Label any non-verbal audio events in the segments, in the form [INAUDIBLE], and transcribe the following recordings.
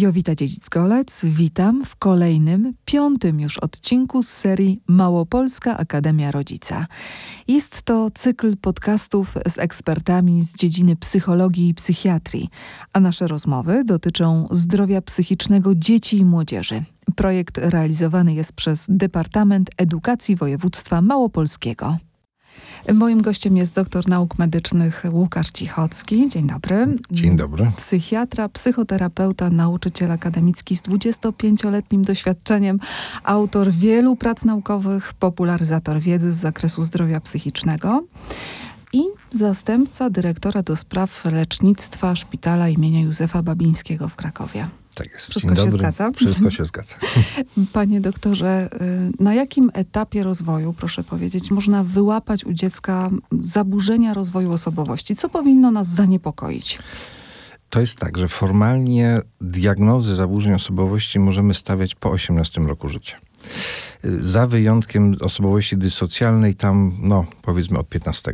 Jowita Dziedzic-Golec, witam w kolejnym, piątym już odcinku z serii Małopolska Akademia Rodzica. Jest to cykl podcastów z ekspertami z dziedziny psychologii i psychiatrii, a nasze rozmowy dotyczą zdrowia psychicznego dzieci i młodzieży. Projekt realizowany jest przez Departament Edukacji Województwa Małopolskiego. Moim gościem jest doktor nauk medycznych Łukasz Cichocki. Dzień dobry. Dzień dobry. Psychiatra, psychoterapeuta, nauczyciel akademicki z 25-letnim doświadczeniem, autor wielu prac naukowych, popularyzator wiedzy z zakresu zdrowia psychicznego i zastępca dyrektora do spraw lecznictwa szpitala imienia Józefa Babińskiego w Krakowie. Tak jest. Wszystko Dzień się dobry. zgadza? Wszystko się zgadza. [LAUGHS] Panie doktorze, y, na jakim etapie rozwoju, proszę powiedzieć, można wyłapać u dziecka zaburzenia rozwoju osobowości? Co powinno nas zaniepokoić? To jest tak, że formalnie diagnozy zaburzeń osobowości możemy stawiać po 18 roku życia. Za wyjątkiem osobowości dysocjalnej, tam, no, powiedzmy od 15.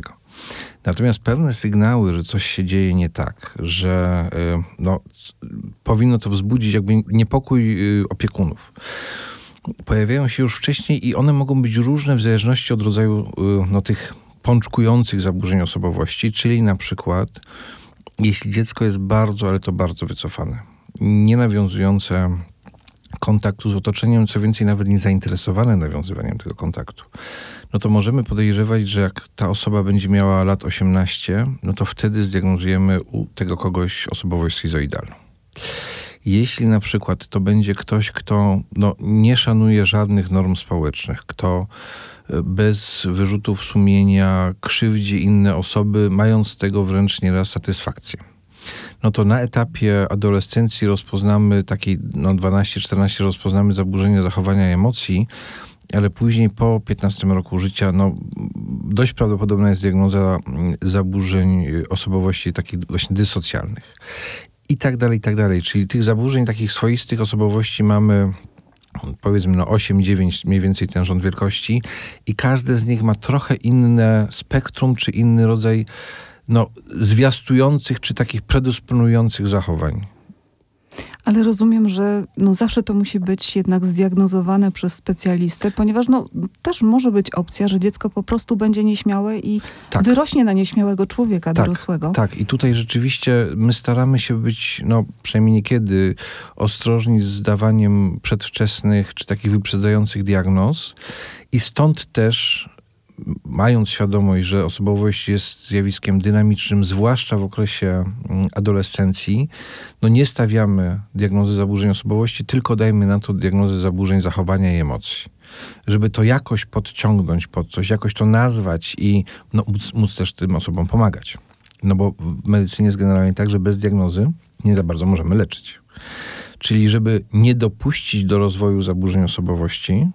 Natomiast pewne sygnały, że coś się dzieje nie tak, że y, no, powinno to wzbudzić jakby niepokój y, opiekunów. Pojawiają się już wcześniej i one mogą być różne w zależności od rodzaju y, no, tych pączkujących zaburzeń osobowości, czyli na przykład jeśli dziecko jest bardzo, ale to bardzo wycofane, nie nawiązujące kontaktu z otoczeniem, co więcej, nawet nie zainteresowane nawiązywaniem tego kontaktu, no to możemy podejrzewać, że jak ta osoba będzie miała lat 18, no to wtedy zdiagnozujemy u tego kogoś osobowość schizoidalną. Jeśli na przykład to będzie ktoś, kto no, nie szanuje żadnych norm społecznych, kto bez wyrzutów sumienia krzywdzi inne osoby, mając z tego wręcz nieraz satysfakcję no to na etapie adolescencji rozpoznamy takiej, no 12-14 rozpoznamy zaburzenie zachowania emocji, ale później po 15 roku życia, no dość prawdopodobna jest diagnoza zaburzeń osobowości takich właśnie dysocjalnych. I tak dalej, i tak dalej. Czyli tych zaburzeń takich swoistych osobowości mamy powiedzmy no 8-9 mniej więcej ten rząd wielkości i każde z nich ma trochę inne spektrum, czy inny rodzaj no, zwiastujących czy takich predysponujących zachowań. Ale rozumiem, że no zawsze to musi być jednak zdiagnozowane przez specjalistę, ponieważ no, też może być opcja, że dziecko po prostu będzie nieśmiałe i tak. wyrośnie na nieśmiałego człowieka tak, dorosłego. Tak, i tutaj rzeczywiście my staramy się być, no przynajmniej niekiedy, ostrożni z dawaniem przedwczesnych czy takich wyprzedzających diagnoz. I stąd też mając świadomość, że osobowość jest zjawiskiem dynamicznym, zwłaszcza w okresie mm, adolescencji, no nie stawiamy diagnozy zaburzeń osobowości, tylko dajmy na to diagnozę zaburzeń zachowania i emocji. Żeby to jakoś podciągnąć pod coś, jakoś to nazwać i no, móc, móc też tym osobom pomagać. No bo w medycynie jest generalnie tak, że bez diagnozy nie za bardzo możemy leczyć. Czyli żeby nie dopuścić do rozwoju zaburzeń osobowości,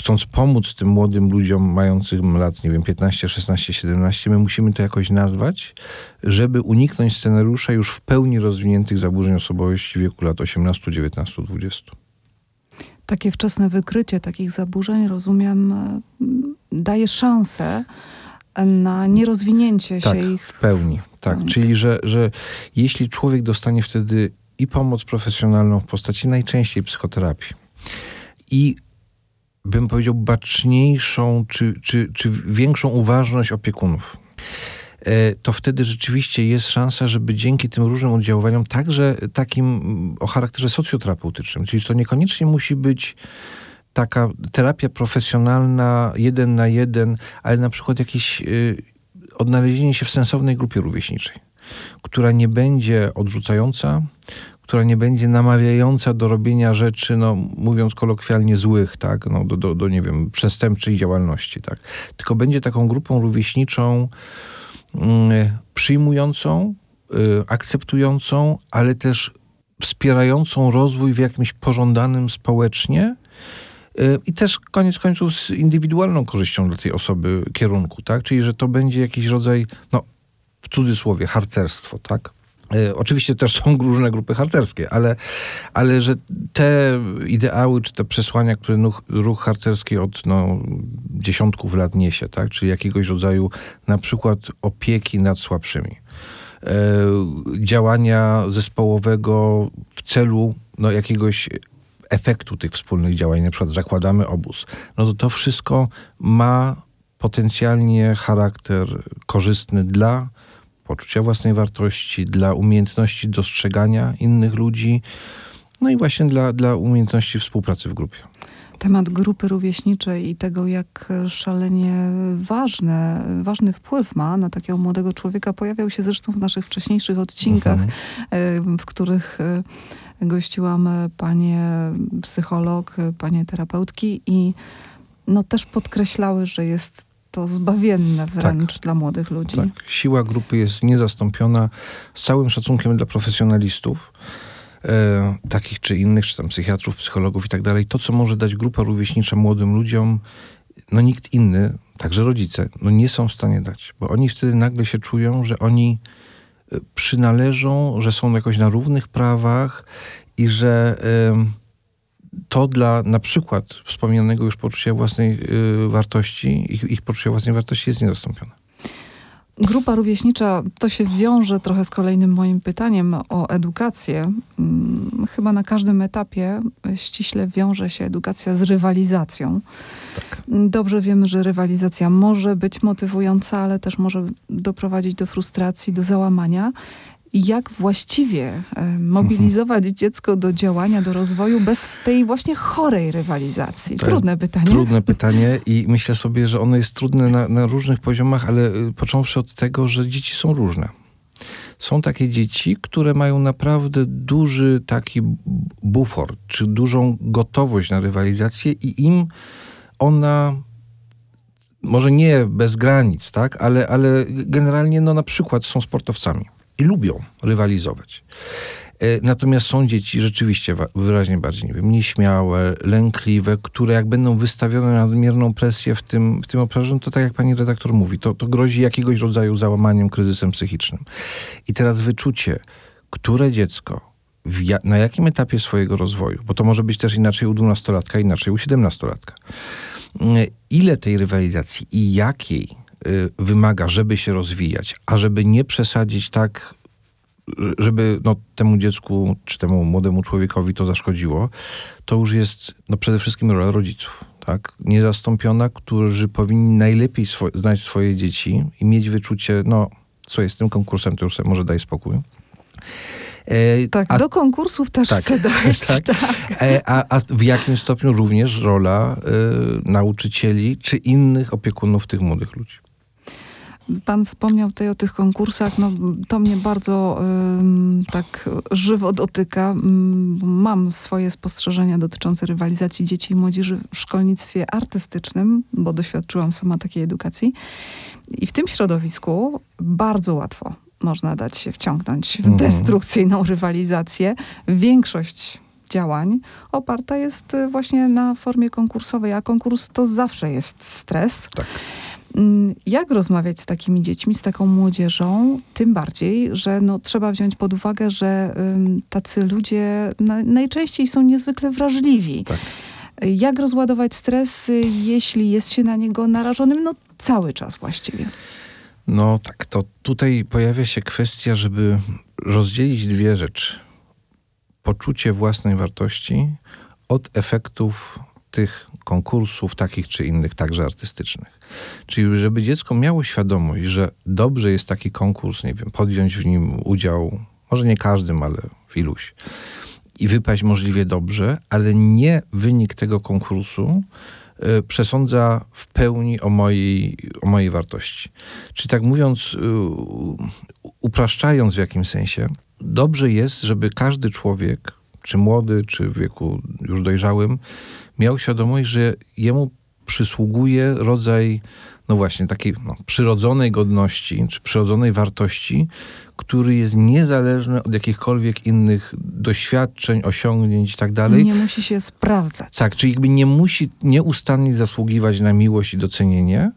chcąc pomóc tym młodym ludziom mającym lat, nie wiem, 15, 16, 17, my musimy to jakoś nazwać, żeby uniknąć scenariusza już w pełni rozwiniętych zaburzeń osobowości w wieku lat 18, 19, 20. Takie wczesne wykrycie takich zaburzeń, rozumiem, daje szansę na nierozwinięcie tak, się ich. w pełni. Tak, czyli że, że jeśli człowiek dostanie wtedy i pomoc profesjonalną w postaci najczęściej psychoterapii, i bym powiedział, baczniejszą czy, czy, czy większą uważność opiekunów. E, to wtedy rzeczywiście jest szansa, żeby dzięki tym różnym oddziaływaniom, także takim o charakterze socjoterapeutycznym, czyli to niekoniecznie musi być taka terapia profesjonalna, jeden na jeden, ale na przykład jakieś y, odnalezienie się w sensownej grupie rówieśniczej, która nie będzie odrzucająca, która nie będzie namawiająca do robienia rzeczy, no mówiąc kolokwialnie, złych, tak, no, do, do, do nie wiem, przestępczej działalności, tak. Tylko będzie taką grupą rówieśniczą, mm, przyjmującą, y, akceptującą, ale też wspierającą rozwój w jakimś pożądanym społecznie, y, i też koniec końców z indywidualną korzyścią dla tej osoby kierunku, tak? Czyli, że to będzie jakiś rodzaj, no w cudzysłowie, harcerstwo, tak? E, oczywiście też są [LAUGHS] różne grupy harcerskie, ale, ale że te ideały czy te przesłania, które ruch, harcerski od no, dziesiątków lat niesie, tak? czyli jakiegoś rodzaju na przykład opieki nad słabszymi, e, działania zespołowego w celu no, jakiegoś efektu tych wspólnych działań, na przykład zakładamy obóz, no to to wszystko ma potencjalnie charakter korzystny dla poczucia własnej wartości, dla umiejętności dostrzegania innych ludzi, no i właśnie dla, dla umiejętności współpracy w grupie. Temat grupy rówieśniczej i tego, jak szalenie ważne, ważny wpływ ma na takiego młodego człowieka, pojawiał się zresztą w naszych wcześniejszych odcinkach, mhm. w których e, gościłam panie psycholog, panie terapeutki i no też podkreślały, że jest to zbawienne wręcz tak, dla młodych ludzi. Tak. Siła grupy jest niezastąpiona z całym szacunkiem dla profesjonalistów, e, takich czy innych, czy tam psychiatrów, psychologów i tak dalej. To, co może dać grupa rówieśnicza młodym ludziom, no nikt inny, także rodzice, no nie są w stanie dać, bo oni wtedy nagle się czują, że oni e, przynależą, że są jakoś na równych prawach i że to dla na przykład wspomnianego już poczucia własnej y, wartości, ich, ich poczucia własnej wartości jest niezastąpione. Grupa rówieśnicza to się wiąże trochę z kolejnym moim pytaniem o edukację. Hmm, chyba na każdym etapie ściśle wiąże się edukacja z rywalizacją. Tak. Dobrze wiemy, że rywalizacja może być motywująca, ale też może doprowadzić do frustracji, do załamania jak właściwie e, mobilizować mhm. dziecko do działania, do rozwoju bez tej właśnie chorej rywalizacji? To trudne pytanie. Trudne pytanie i myślę sobie, że ono jest trudne na, na różnych poziomach, ale y, począwszy od tego, że dzieci są różne. Są takie dzieci, które mają naprawdę duży taki bufor, czy dużą gotowość na rywalizację i im ona może nie bez granic, tak, ale, ale generalnie no na przykład są sportowcami i lubią rywalizować. E, natomiast są dzieci rzeczywiście wyraźnie bardziej, nie wiem, nieśmiałe, lękliwe, które jak będą wystawione na nadmierną presję w tym, w tym obszarze, no to tak jak pani redaktor mówi, to, to grozi jakiegoś rodzaju załamaniem, kryzysem psychicznym. I teraz wyczucie, które dziecko ja, na jakim etapie swojego rozwoju, bo to może być też inaczej u dwunastolatka, inaczej u siedemnastolatka, e, ile tej rywalizacji i jakiej wymaga, żeby się rozwijać, a żeby nie przesadzić tak, żeby no, temu dziecku czy temu młodemu człowiekowi to zaszkodziło, to już jest no, przede wszystkim rola rodziców. Tak? Niezastąpiona, którzy powinni najlepiej swo znać swoje dzieci i mieć wyczucie, no co jest tym konkursem, to już sobie może daj spokój. E, tak, a, do konkursów też tak, chcę [LAUGHS] dojść. Tak. tak. E, a, a, w jakim stopniu również rola y, nauczycieli czy innych opiekunów tych młodych ludzi? Pan wspomniał tutaj o tych konkursach. No, to mnie bardzo y, tak żywo dotyka. Mam swoje spostrzeżenia dotyczące rywalizacji dzieci i młodzieży w szkolnictwie artystycznym, bo doświadczyłam sama takiej edukacji. I w tym środowisku bardzo łatwo można dać się wciągnąć w mhm. destrukcyjną rywalizację. Większość działań oparta jest y, właśnie na formie konkursowej, a konkurs to zawsze jest stres. Tak. Mm, jak rozmawiać z takimi dziećmi, z taką młodzieżą? Tym bardziej, że no, trzeba wziąć pod uwagę, że tacy ludzie na, najczęściej są niezwykle wrażliwi. Tak. Jak rozładować stres, jeśli jest się na niego narażonym? No cały czas właściwie. No tak, to tutaj pojawia się kwestia, żeby rozdzielić dwie rzeczy. Poczucie własnej wartości od efektów tych konkursów, takich czy innych, także artystycznych. Czyli żeby dziecko miało świadomość, że dobrze jest taki konkurs, nie wiem, podjąć w nim udział, może nie każdym, ale w iluś, i wypaść możliwie dobrze, ale nie wynik tego konkursu y, przesądza w pełni o mojej, o mojej wartości. Czyli tak mówiąc, y, upraszczając w jakimś sensie, dobrze jest, żeby każdy człowiek, czy młody, czy w wieku już dojrzałym, miał świadomość, że jemu przysługuje rodzaj, no właśnie, takiej no, przyrodzonej godności, czy przyrodzonej wartości, który jest niezależny od jakichkolwiek innych doświadczeń, osiągnięć i tak dalej. Nie musi się sprawdzać. Tak, czyli jakby nie musi nieustannie zasługiwać na miłość i docenienie,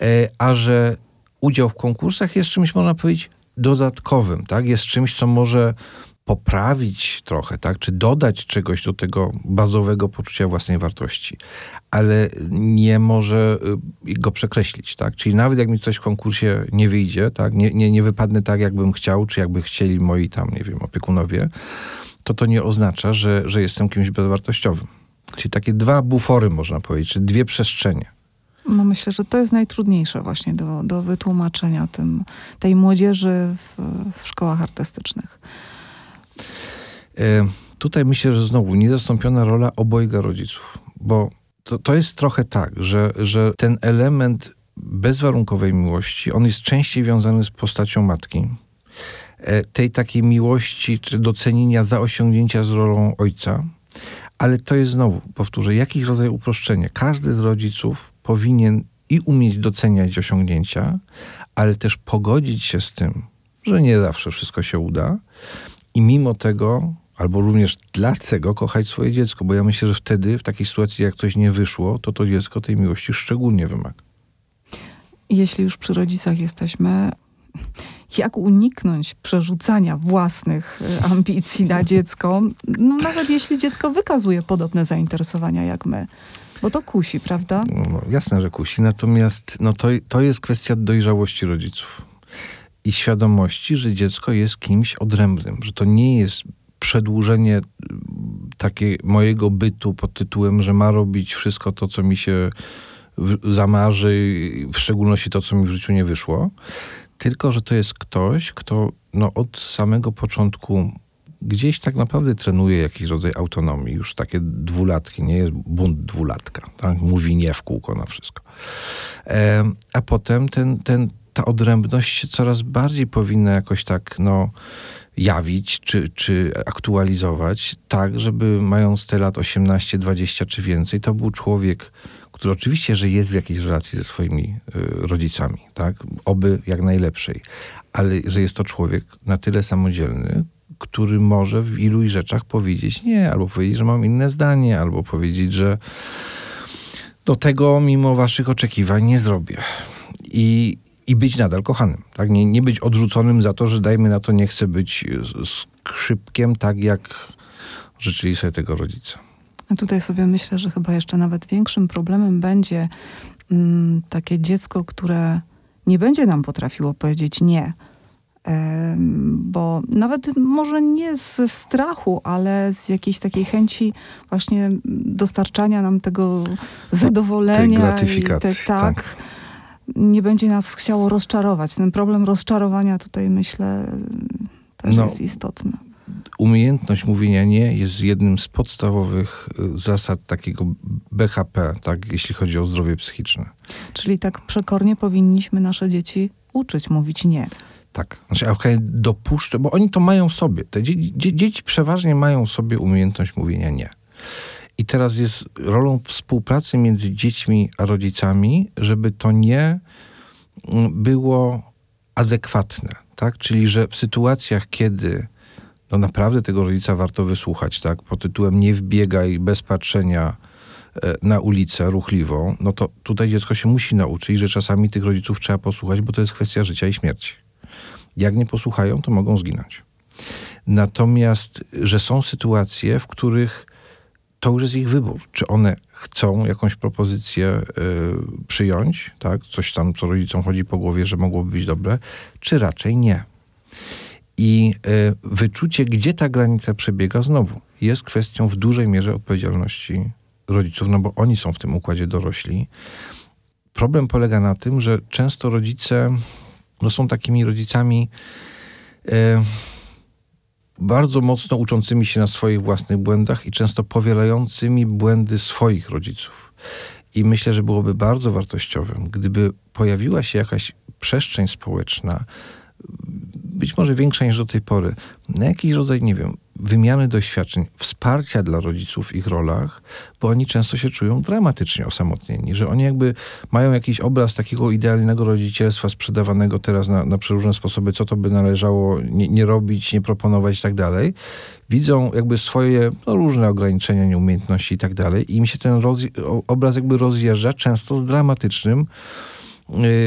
e, a że udział w konkursach jest czymś, można powiedzieć, dodatkowym, tak? Jest czymś, co może poprawić trochę, tak? czy dodać czegoś do tego bazowego poczucia własnej wartości, ale nie może y, go przekreślić. Tak? Czyli nawet jak mi coś w konkursie nie wyjdzie, tak? nie, nie, nie wypadnę tak, jakbym chciał, czy jakby chcieli moi tam, nie wiem, opiekunowie, to to nie oznacza, że, że jestem kimś bezwartościowym. Czyli takie dwa bufory, można powiedzieć, czy dwie przestrzenie. No myślę, że to jest najtrudniejsze właśnie do, do wytłumaczenia tym, tej młodzieży w, w szkołach artystycznych. E, tutaj myślę, że znowu niezastąpiona rola obojga rodziców, bo to, to jest trochę tak, że, że ten element bezwarunkowej miłości, on jest częściej wiązany z postacią matki. E, tej takiej miłości czy docenienia za osiągnięcia z rolą ojca, ale to jest znowu, powtórzę, jakiś rodzaj uproszczenia. Każdy z rodziców powinien i umieć doceniać osiągnięcia, ale też pogodzić się z tym, że nie zawsze wszystko się uda i mimo tego, albo również dlatego kochać swoje dziecko, bo ja myślę, że wtedy, w takiej sytuacji, jak coś nie wyszło, to to dziecko tej miłości szczególnie wymaga. Jeśli już przy rodzicach jesteśmy, jak uniknąć przerzucania własnych e, ambicji na dziecko, no nawet jeśli dziecko wykazuje podobne zainteresowania jak my. Bo to kusi, prawda? No, jasne, że kusi. Natomiast no to, to jest kwestia dojrzałości rodziców i świadomości, że dziecko jest kimś odrębnym, że to nie jest przedłużenie takie mojego bytu pod tytułem, że ma robić wszystko to, co mi się zamarzy, w szczególności to, co mi w życiu nie wyszło, tylko że to jest ktoś, kto no, od samego początku gdzieś tak naprawdę trenuje jakiś rodzaj autonomii, już takie dwulatki, nie jest bunt dwulatka, tak? mówi nie w kółko na wszystko. E, a potem ten, ten, ta odrębność się coraz bardziej powinna jakoś tak, no, jawić czy, czy aktualizować, tak, żeby mając te lat 18, 20 czy więcej, to był człowiek, który oczywiście, że jest w jakiejś relacji ze swoimi y, rodzicami, tak, oby jak najlepszej, ale że jest to człowiek na tyle samodzielny, który może w iluś rzeczach powiedzieć nie, albo powiedzieć, że mam inne zdanie, albo powiedzieć, że do tego mimo waszych oczekiwań nie zrobię. I, i być nadal kochanym. Tak? Nie, nie być odrzuconym za to, że dajmy na to nie chcę być skrzypkiem, tak jak życzyli sobie tego rodzica. A tutaj sobie myślę, że chyba jeszcze nawet większym problemem będzie mm, takie dziecko, które nie będzie nam potrafiło powiedzieć nie. Bo nawet może nie z strachu, ale z jakiejś takiej chęci właśnie dostarczania nam tego zadowolenia. Tej gratyfikacji. Te, tak. tak nie będzie nas chciało rozczarować. Ten problem rozczarowania tutaj myślę też no, jest istotny. Umiejętność mówienia nie jest jednym z podstawowych y, zasad takiego BHP, tak, jeśli chodzi o zdrowie psychiczne. Czyli tak przekornie powinniśmy nasze dzieci uczyć mówić nie. Tak. Znaczy, ja dopuszczę, bo oni to mają w sobie. Te dzieci, dzieci przeważnie mają w sobie umiejętność mówienia nie. I teraz jest rolą współpracy między dziećmi a rodzicami, żeby to nie mm, było adekwatne. Tak? Czyli, że w sytuacjach, kiedy no naprawdę tego rodzica warto wysłuchać, tak? pod tytułem nie wbiegaj bez patrzenia e, na ulicę ruchliwą, no to tutaj dziecko się musi nauczyć, że czasami tych rodziców trzeba posłuchać, bo to jest kwestia życia i śmierci. Jak nie posłuchają, to mogą zginąć. Natomiast, że są sytuacje, w których to już jest ich wybór. Czy one chcą jakąś propozycję y, przyjąć, tak? coś tam, co rodzicom chodzi po głowie, że mogłoby być dobre, czy raczej nie. I y, wyczucie, gdzie ta granica przebiega, znowu jest kwestią w dużej mierze odpowiedzialności rodziców, no bo oni są w tym układzie dorośli. Problem polega na tym, że często rodzice no, są takimi rodzicami. Y, bardzo mocno uczącymi się na swoich własnych błędach i często powielającymi błędy swoich rodziców. I myślę, że byłoby bardzo wartościowym, gdyby pojawiła się jakaś przestrzeń społeczna, być może większa niż do tej pory, na jakiś rodzaj, nie wiem, wymiany doświadczeń, wsparcia dla rodziców w ich rolach, bo oni często się czują dramatycznie osamotnieni, że oni jakby mają jakiś obraz takiego idealnego rodzicielstwa sprzedawanego teraz na, na przeróżne sposoby, co to by należało nie, nie robić, nie proponować i tak dalej. Widzą jakby swoje no, różne ograniczenia, nieumiejętności i tak dalej i im się ten obraz jakby rozjeżdża często z dramatycznym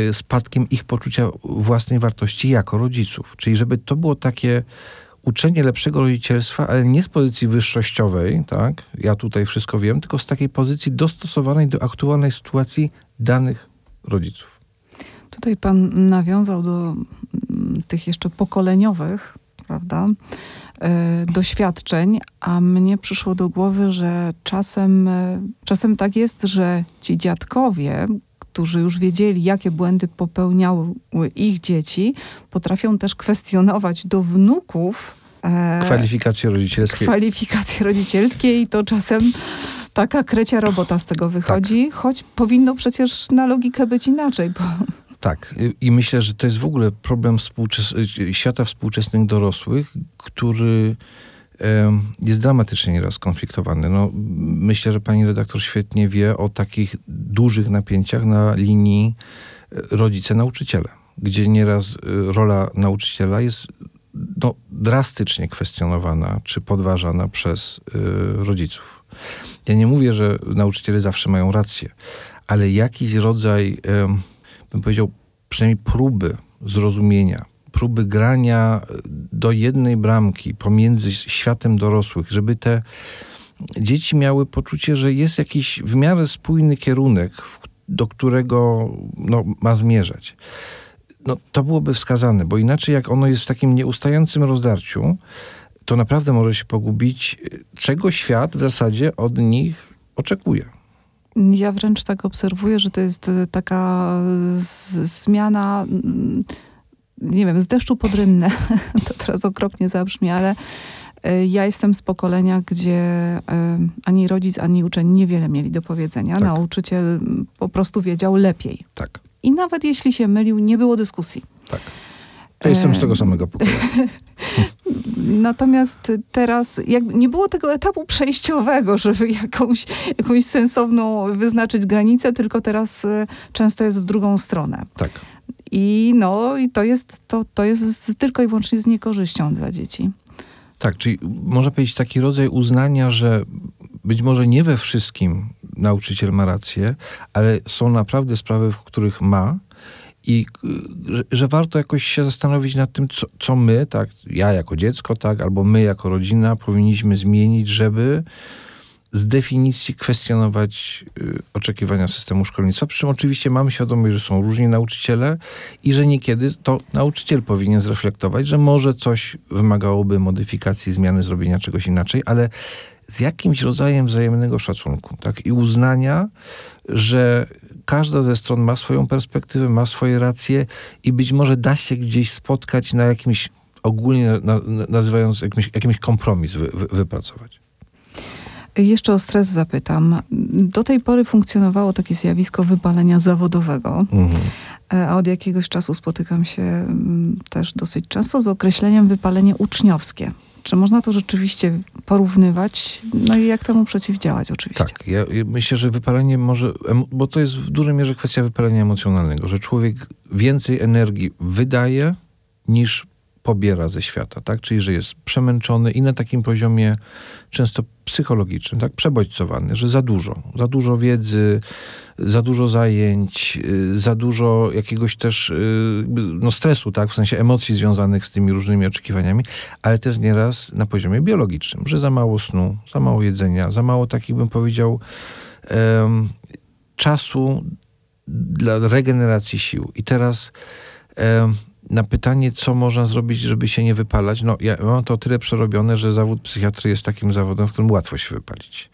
Y, spadkiem ich poczucia własnej wartości jako rodziców. Czyli żeby to było takie uczenie lepszego rodzicielstwa, ale nie z pozycji wyższościowej, tak? Ja tutaj wszystko wiem, tylko z takiej pozycji dostosowanej do aktualnej sytuacji danych rodziców. Tutaj pan nawiązał do mm, tych jeszcze pokoleniowych, prawda? e, doświadczeń, a mnie przyszło do głowy, że czasem, e, czasem tak jest, że ci dziadkowie, którzy już wiedzieli, jakie błędy popełniały ich dzieci, potrafią też kwestionować do wnuków e, kwalifikacje rodzicielskie. Kwalifikacje rodzicielskie i to czasem taka krecia robota z tego wychodzi, tak. choć powinno przecież na logikę być inaczej. Bo... Tak, i myślę, że to jest w ogóle problem współczes świata współczesnych dorosłych, który jest dramatycznie nieraz konfliktowany. No, myślę, że pani redaktor świetnie wie o takich dużych napięciach na linii e, rodzice-nauczyciele, gdzie nieraz e, rola nauczyciela jest no, drastycznie kwestionowana czy podważana przez y, rodziców. Ja nie mówię, że nauczyciele zawsze mają rację, ale jakiś rodzaj, bym powiedział, przynajmniej próby zrozumienia, próby grania do jednej bramki pomiędzy światem dorosłych, żeby te dzieci miały poczucie, że jest jakiś w miarę spójny kierunek, do którego no, ma zmierzać. No, to byłoby wskazane, bo inaczej jak ono jest w takim nieustającym rozdarciu, to naprawdę może się pogubić, czego świat w zasadzie od nich oczekuje. Ja wręcz tak obserwuję, że to jest taka zmiana mm, nie wiem, z deszczu pod rynnę, [LAUGHS] to teraz okropnie zabrzmi, ale e, ja jestem z pokolenia, gdzie e, ani rodzic, ani uczeń niewiele mieli do powiedzenia. Tak. Nauczyciel po prostu wiedział lepiej. Tak. I nawet jeśli się mylił, nie było dyskusji. Tak. Ja jestem z tego samego pokolenia. [LAUGHS] Natomiast teraz jakby nie było tego etapu przejściowego, żeby jakąś, jakąś sensowną wyznaczyć granicę, tylko teraz e, często jest w drugą stronę. Tak. I no, i to jest, to, to jest tylko i wyłącznie z niekorzyścią dla dzieci. Tak, czyli można powiedzieć taki rodzaj uznania, że być może nie we wszystkim nauczyciel ma rację, ale są naprawdę sprawy, w których ma i że, że, warto jakoś się zastanowić nad tym, co, co my, tak, ja jako dziecko, tak, albo my jako rodzina powinniśmy zmienić, żeby z definicji kwestionować y, oczekiwania systemu szkolnictwa. Przy czym oczywiście mamy świadomość, że są różni nauczyciele i że niekiedy to nauczyciel powinien zreflektować, że może coś wymagałoby modyfikacji, zmiany, zrobienia czegoś inaczej, ale z jakimś rodzajem wzajemnego szacunku tak? i uznania, że każda ze stron ma swoją perspektywę, ma swoje racje i być może da się gdzieś spotkać na jakimś ogólnie na, nazywając jakimś, jakimś kompromis wy, wy, wypracować. Jeszcze o stres zapytam. Do tej pory funkcjonowało takie zjawisko wypalenia zawodowego, mhm. E, a od jakiegoś czasu spotykam się mm, też dosyć często z określeniem wypalenie uczniowskie. Czy można to rzeczywiście porównywać? No i jak temu przeciwdziałać oczywiście? Tak, ja myślę, że wypalenie może, bo to jest w dużej mierze kwestia wypalenia emocjonalnego, że człowiek więcej energii wydaje niż pobiera ze świata, tak? Czyli, że jest przemęczony i na takim poziomie często psychologicznym, tak? Przebodźcowany, że za dużo, za dużo wiedzy, za dużo zajęć, y, za dużo jakiegoś też y, no, stresu, tak? W sensie emocji związanych z tymi różnymi oczekiwaniami, ale też nieraz na poziomie biologicznym, że za mało snu, za mało jedzenia, za mało takich, bym powiedział, um, czasu dla regeneracji sił. I teraz um, na pytanie, co można zrobić, żeby się nie wypalać, no ja mam to tyle przerobione, że zawód psychiatry jest takim zawodem, w którym łatwo się wypalić.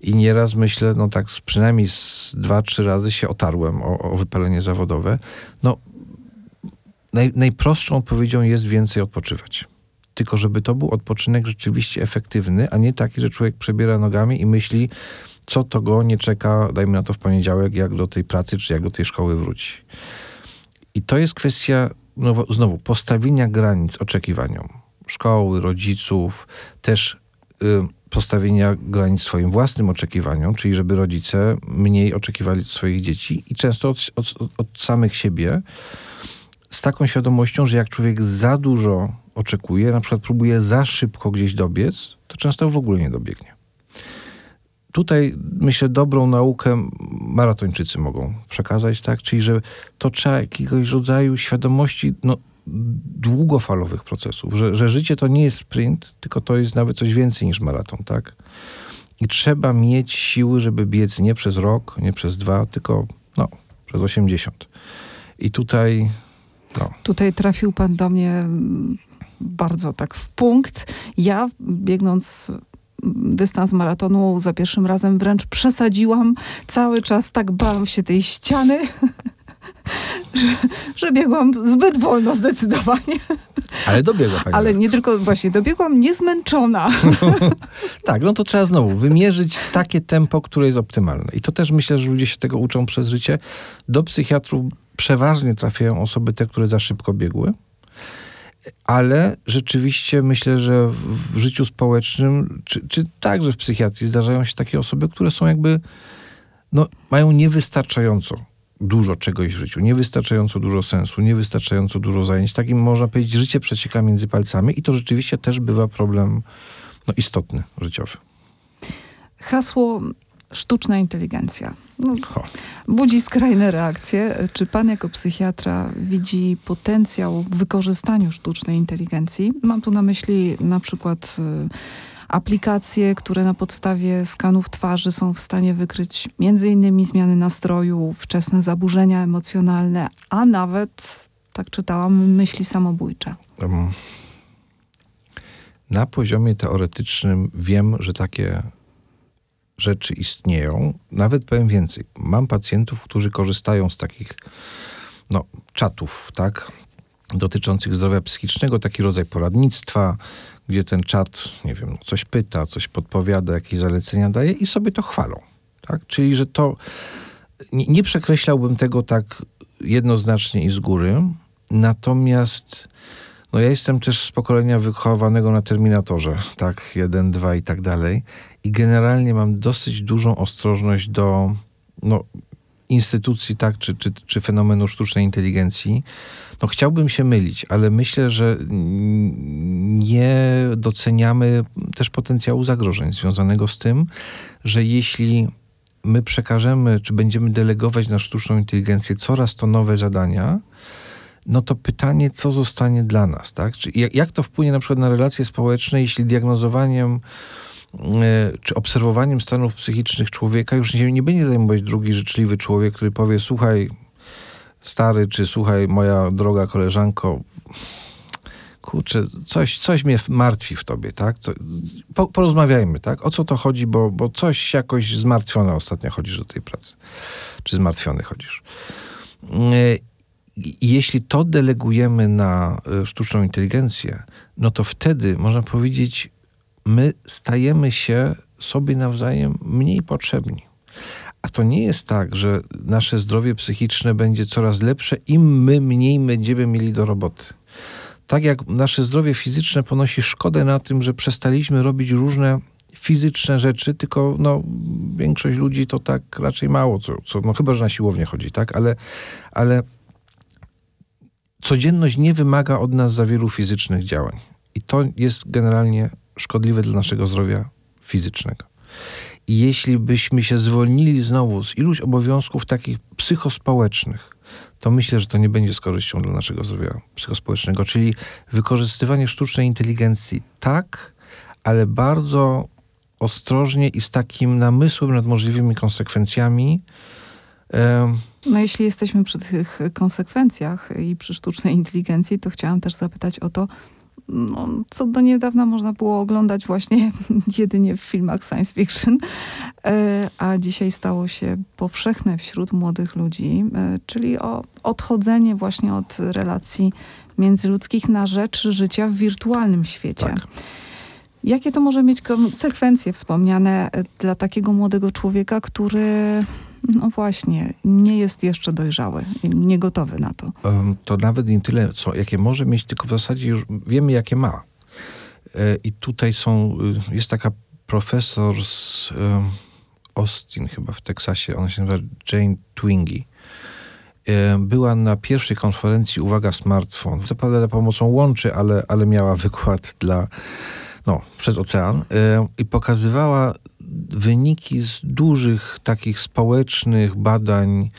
I nieraz myślę, no tak przynajmniej z dwa, trzy razy się otarłem o, o wypalenie zawodowe. No naj, najprostszą odpowiedzią jest więcej odpoczywać. Tylko żeby to był odpoczynek rzeczywiście efektywny, a nie taki, że człowiek przebiera nogami i myśli, co to go nie czeka, dajmy na to w poniedziałek, jak do tej pracy, czy jak do tej szkoły wróci. I to jest kwestia no, znowu postawienia granic oczekiwaniom szkoły, rodziców, też y, postawienia granic swoim własnym oczekiwaniom, czyli żeby rodzice mniej oczekiwali od swoich dzieci i często od, od, od samych siebie, z taką świadomością, że jak człowiek za dużo oczekuje, na przykład próbuje za szybko gdzieś dobiec, to często w ogóle nie dobiegnie tutaj myślę, dobrą naukę maratończycy mogą przekazać, tak? Czyli, że to trzeba jakiegoś rodzaju świadomości no, długofalowych procesów, że, że życie to nie jest sprint, tylko to jest nawet coś więcej niż maraton, tak? I trzeba mieć siły, żeby biec nie przez rok, nie przez dwa, tylko no, przez 80. I tutaj. No. Tutaj trafił pan do mnie bardzo tak w punkt. Ja biegnąc dystans maratonu za pierwszym razem wręcz przesadziłam. Cały czas tak bałam się tej ściany, [LAUGHS] że, że biegłam zbyt wolno zdecydowanie. Ale dobiegła pani. Ale nie tylko, właśnie, dobiegłam niezmęczona. [LAUGHS] tak, no to trzeba znowu wymierzyć takie tempo, które jest optymalne. I to też myślę, że ludzie się tego uczą przez życie. Do psychiatrów przeważnie trafiają osoby te, które za szybko biegły. Ale rzeczywiście myślę, że w życiu społecznym, czy, czy także w psychiatrii zdarzają się takie osoby, które są jakby, no, mają niewystarczająco dużo czegoś w życiu, niewystarczająco dużo sensu, niewystarczająco dużo zajęć. Takim można powiedzieć, życie przecieka między palcami i to rzeczywiście też bywa problem no, istotny, życiowy. Hasło sztuczna inteligencja. No, budzi skrajne reakcje. Czy pan jako psychiatra widzi potencjał w wykorzystaniu sztucznej inteligencji? Mam tu na myśli na przykład y, aplikacje, które na podstawie skanów twarzy są w stanie wykryć między innymi zmiany nastroju, wczesne zaburzenia emocjonalne, a nawet, tak czytałam, myśli samobójcze. Na poziomie teoretycznym wiem, że takie rzeczy istnieją. Nawet powiem więcej. Mam pacjentów, którzy korzystają z takich no, czatów, tak? Dotyczących zdrowia psychicznego, taki rodzaj poradnictwa, gdzie ten czat, nie wiem, coś pyta, coś podpowiada, jakieś zalecenia daje i sobie to chwalą. Tak? Czyli, że to nie, nie przekreślałbym tego tak jednoznacznie i z góry, natomiast no ja jestem też z pokolenia wychowanego na Terminatorze, tak, jeden, dwa i tak dalej. I generalnie mam dosyć dużą ostrożność do no, instytucji, tak, czy, czy, czy fenomenu sztucznej inteligencji. No chciałbym się mylić, ale myślę, że nie doceniamy też potencjału zagrożeń związanego z tym, że jeśli my przekażemy, czy będziemy delegować na sztuczną inteligencję coraz to nowe zadania, no to pytanie, co zostanie dla nas, tak? Czy jak, jak to wpłynie na przykład na relacje społeczne, jeśli diagnozowaniem e, czy obserwowaniem stanów psychicznych człowieka już nie, nie będzie zajmować drugi życzliwy człowiek, który powie, słuchaj, stary, czy słuchaj, moja droga koleżanko, kurczę, coś, coś mnie martwi w tobie, tak? Co, po, porozmawiajmy, tak? O co to chodzi, bo, bo coś jakoś zmartwione ostatnio chodzisz do tej pracy. Czy zmartwiony chodzisz. Jeśli to delegujemy na e, sztuczną inteligencję, no to wtedy można powiedzieć, my stajemy się sobie nawzajem mniej potrzebni. A to nie jest tak, że nasze zdrowie psychiczne będzie coraz lepsze, im my mniej będziemy mieli do roboty. Tak jak nasze zdrowie fizyczne ponosi szkodę na tym, że przestaliśmy robić różne fizyczne rzeczy, tylko no, większość ludzi to tak raczej mało, co, co, no chyba, że na siłownię chodzi, tak, ale, ale codzienność nie wymaga od nas za wielu fizycznych działań. I to jest generalnie szkodliwe dla naszego zdrowia fizycznego. I jeśli byśmy się zwolnili znowu z iluś obowiązków takich psychospołecznych, to myślę, że to nie będzie z korzyścią dla naszego zdrowia psychospołecznego. Czyli wykorzystywanie sztucznej inteligencji tak, ale bardzo ostrożnie i z takim namysłem nad możliwymi konsekwencjami. No jeśli jesteśmy przy tych konsekwencjach i przy sztucznej inteligencji, to chciałam też zapytać o to, no, co do niedawna można było oglądać właśnie [LAUGHS] jedynie w filmach science fiction, e, a dzisiaj stało się powszechne wśród młodych ludzi, e, czyli o odchodzenie właśnie od relacji międzyludzkich na rzecz życia w wirtualnym świecie. Tak. Jakie to może mieć konsekwencje wspomniane dla takiego młodego człowieka, który no właśnie, nie jest jeszcze dojrzały, nie gotowy na to. To nawet nie tyle, co, jakie może mieć, tylko w zasadzie już wiemy, jakie ma. E, I tutaj są, y, jest taka profesor z Austin chyba w Teksasie, ona się nazywa Jane Twingy. E, była na pierwszej konferencji Uwaga Smartfon. Co prawda za pomocą łączy, ale, ale miała wykład dla, no, przez ocean e, i pokazywała wyniki z dużych takich społecznych badań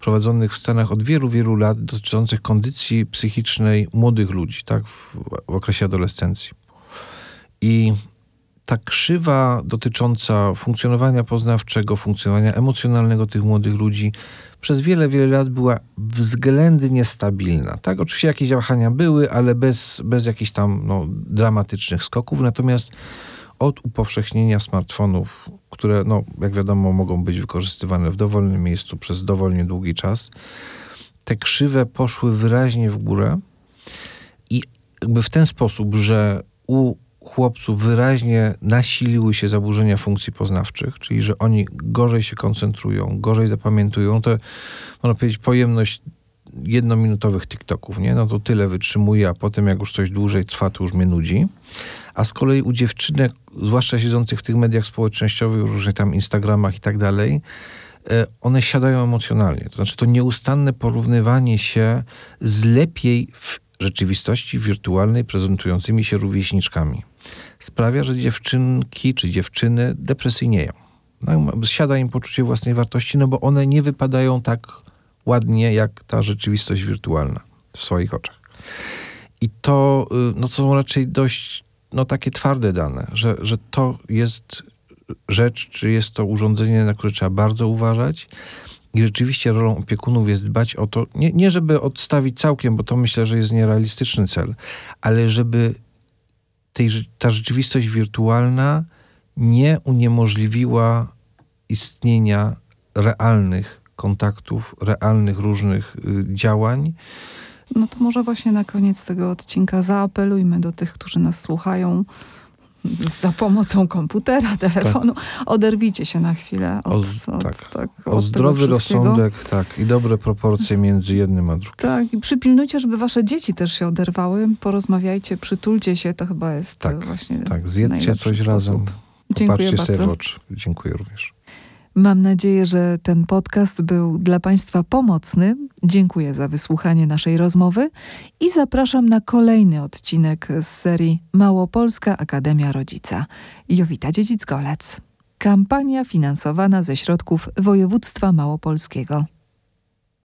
prowadzonych w Stanach od wielu, wielu lat dotyczących kondycji psychicznej młodych ludzi, tak, w, w okresie adolescencji. I ta krzywa dotycząca funkcjonowania poznawczego, funkcjonowania emocjonalnego tych młodych ludzi przez wiele, wiele lat była względnie stabilna. Tak, oczywiście jakieś wahania były, ale bez, bez jakichś tam no, dramatycznych skoków. Natomiast od upowszechnienia smartfonów, które, no, jak wiadomo, mogą być wykorzystywane w dowolnym miejscu przez dowolnie długi czas, te krzywe poszły wyraźnie w górę i jakby w ten sposób, że u chłopców wyraźnie nasiliły się zaburzenia funkcji poznawczych, czyli że oni gorzej się koncentrują, gorzej zapamiętują, to można powiedzieć pojemność jednominutowych TikToków, nie? No to tyle wytrzymuje, a potem jak już coś dłużej trwa, to już mnie nudzi. A z kolei u dziewczynek, zwłaszcza siedzących w tych mediach społecznościowych, różnych tam Instagramach i tak dalej, e, one siadają emocjonalnie. To znaczy to nieustanne porównywanie się z lepiej w rzeczywistości wirtualnej prezentującymi się rówieśniczkami sprawia, że dziewczynki czy dziewczyny depresyjnieją. No, siada im poczucie własnej wartości, no bo one nie wypadają tak ładnie jak ta rzeczywistość wirtualna w swoich oczach. I to y, no, są raczej dość no, takie twarde dane, że, że to jest rzecz, czy jest to urządzenie, na które trzeba bardzo uważać. I rzeczywiście rolą opiekunów jest dbać o to, nie, nie żeby odstawić całkiem, bo to myślę, że jest nierealistyczny cel, ale żeby tej, ta rzeczywistość wirtualna nie uniemożliwiła istnienia realnych kontaktów, realnych różnych y, działań. No to może właśnie na koniec tego odcinka zaapelujmy do tych, którzy nas słuchają za pomocą komputera, [LAUGHS] telefonu. Tak. Oderwijcie się na chwilę od, o, od, tak. Tak, o zdrowy rozsądek tak, i dobre proporcje między jednym a drugim. Tak, i przypilnujcie, żeby wasze dzieci też się oderwały. Porozmawiajcie, przytulcie się, to chyba jest tak, właśnie Tak, zjedzcie coś sposób. razem. Dziękuję bardzo. sobie w oczy. Dziękuję również. Mam nadzieję, że ten podcast był dla Państwa pomocny. Dziękuję za wysłuchanie naszej rozmowy i zapraszam na kolejny odcinek z serii Małopolska Akademia Rodzica. Jowita Dziedzic-Golec. Kampania finansowana ze środków województwa małopolskiego.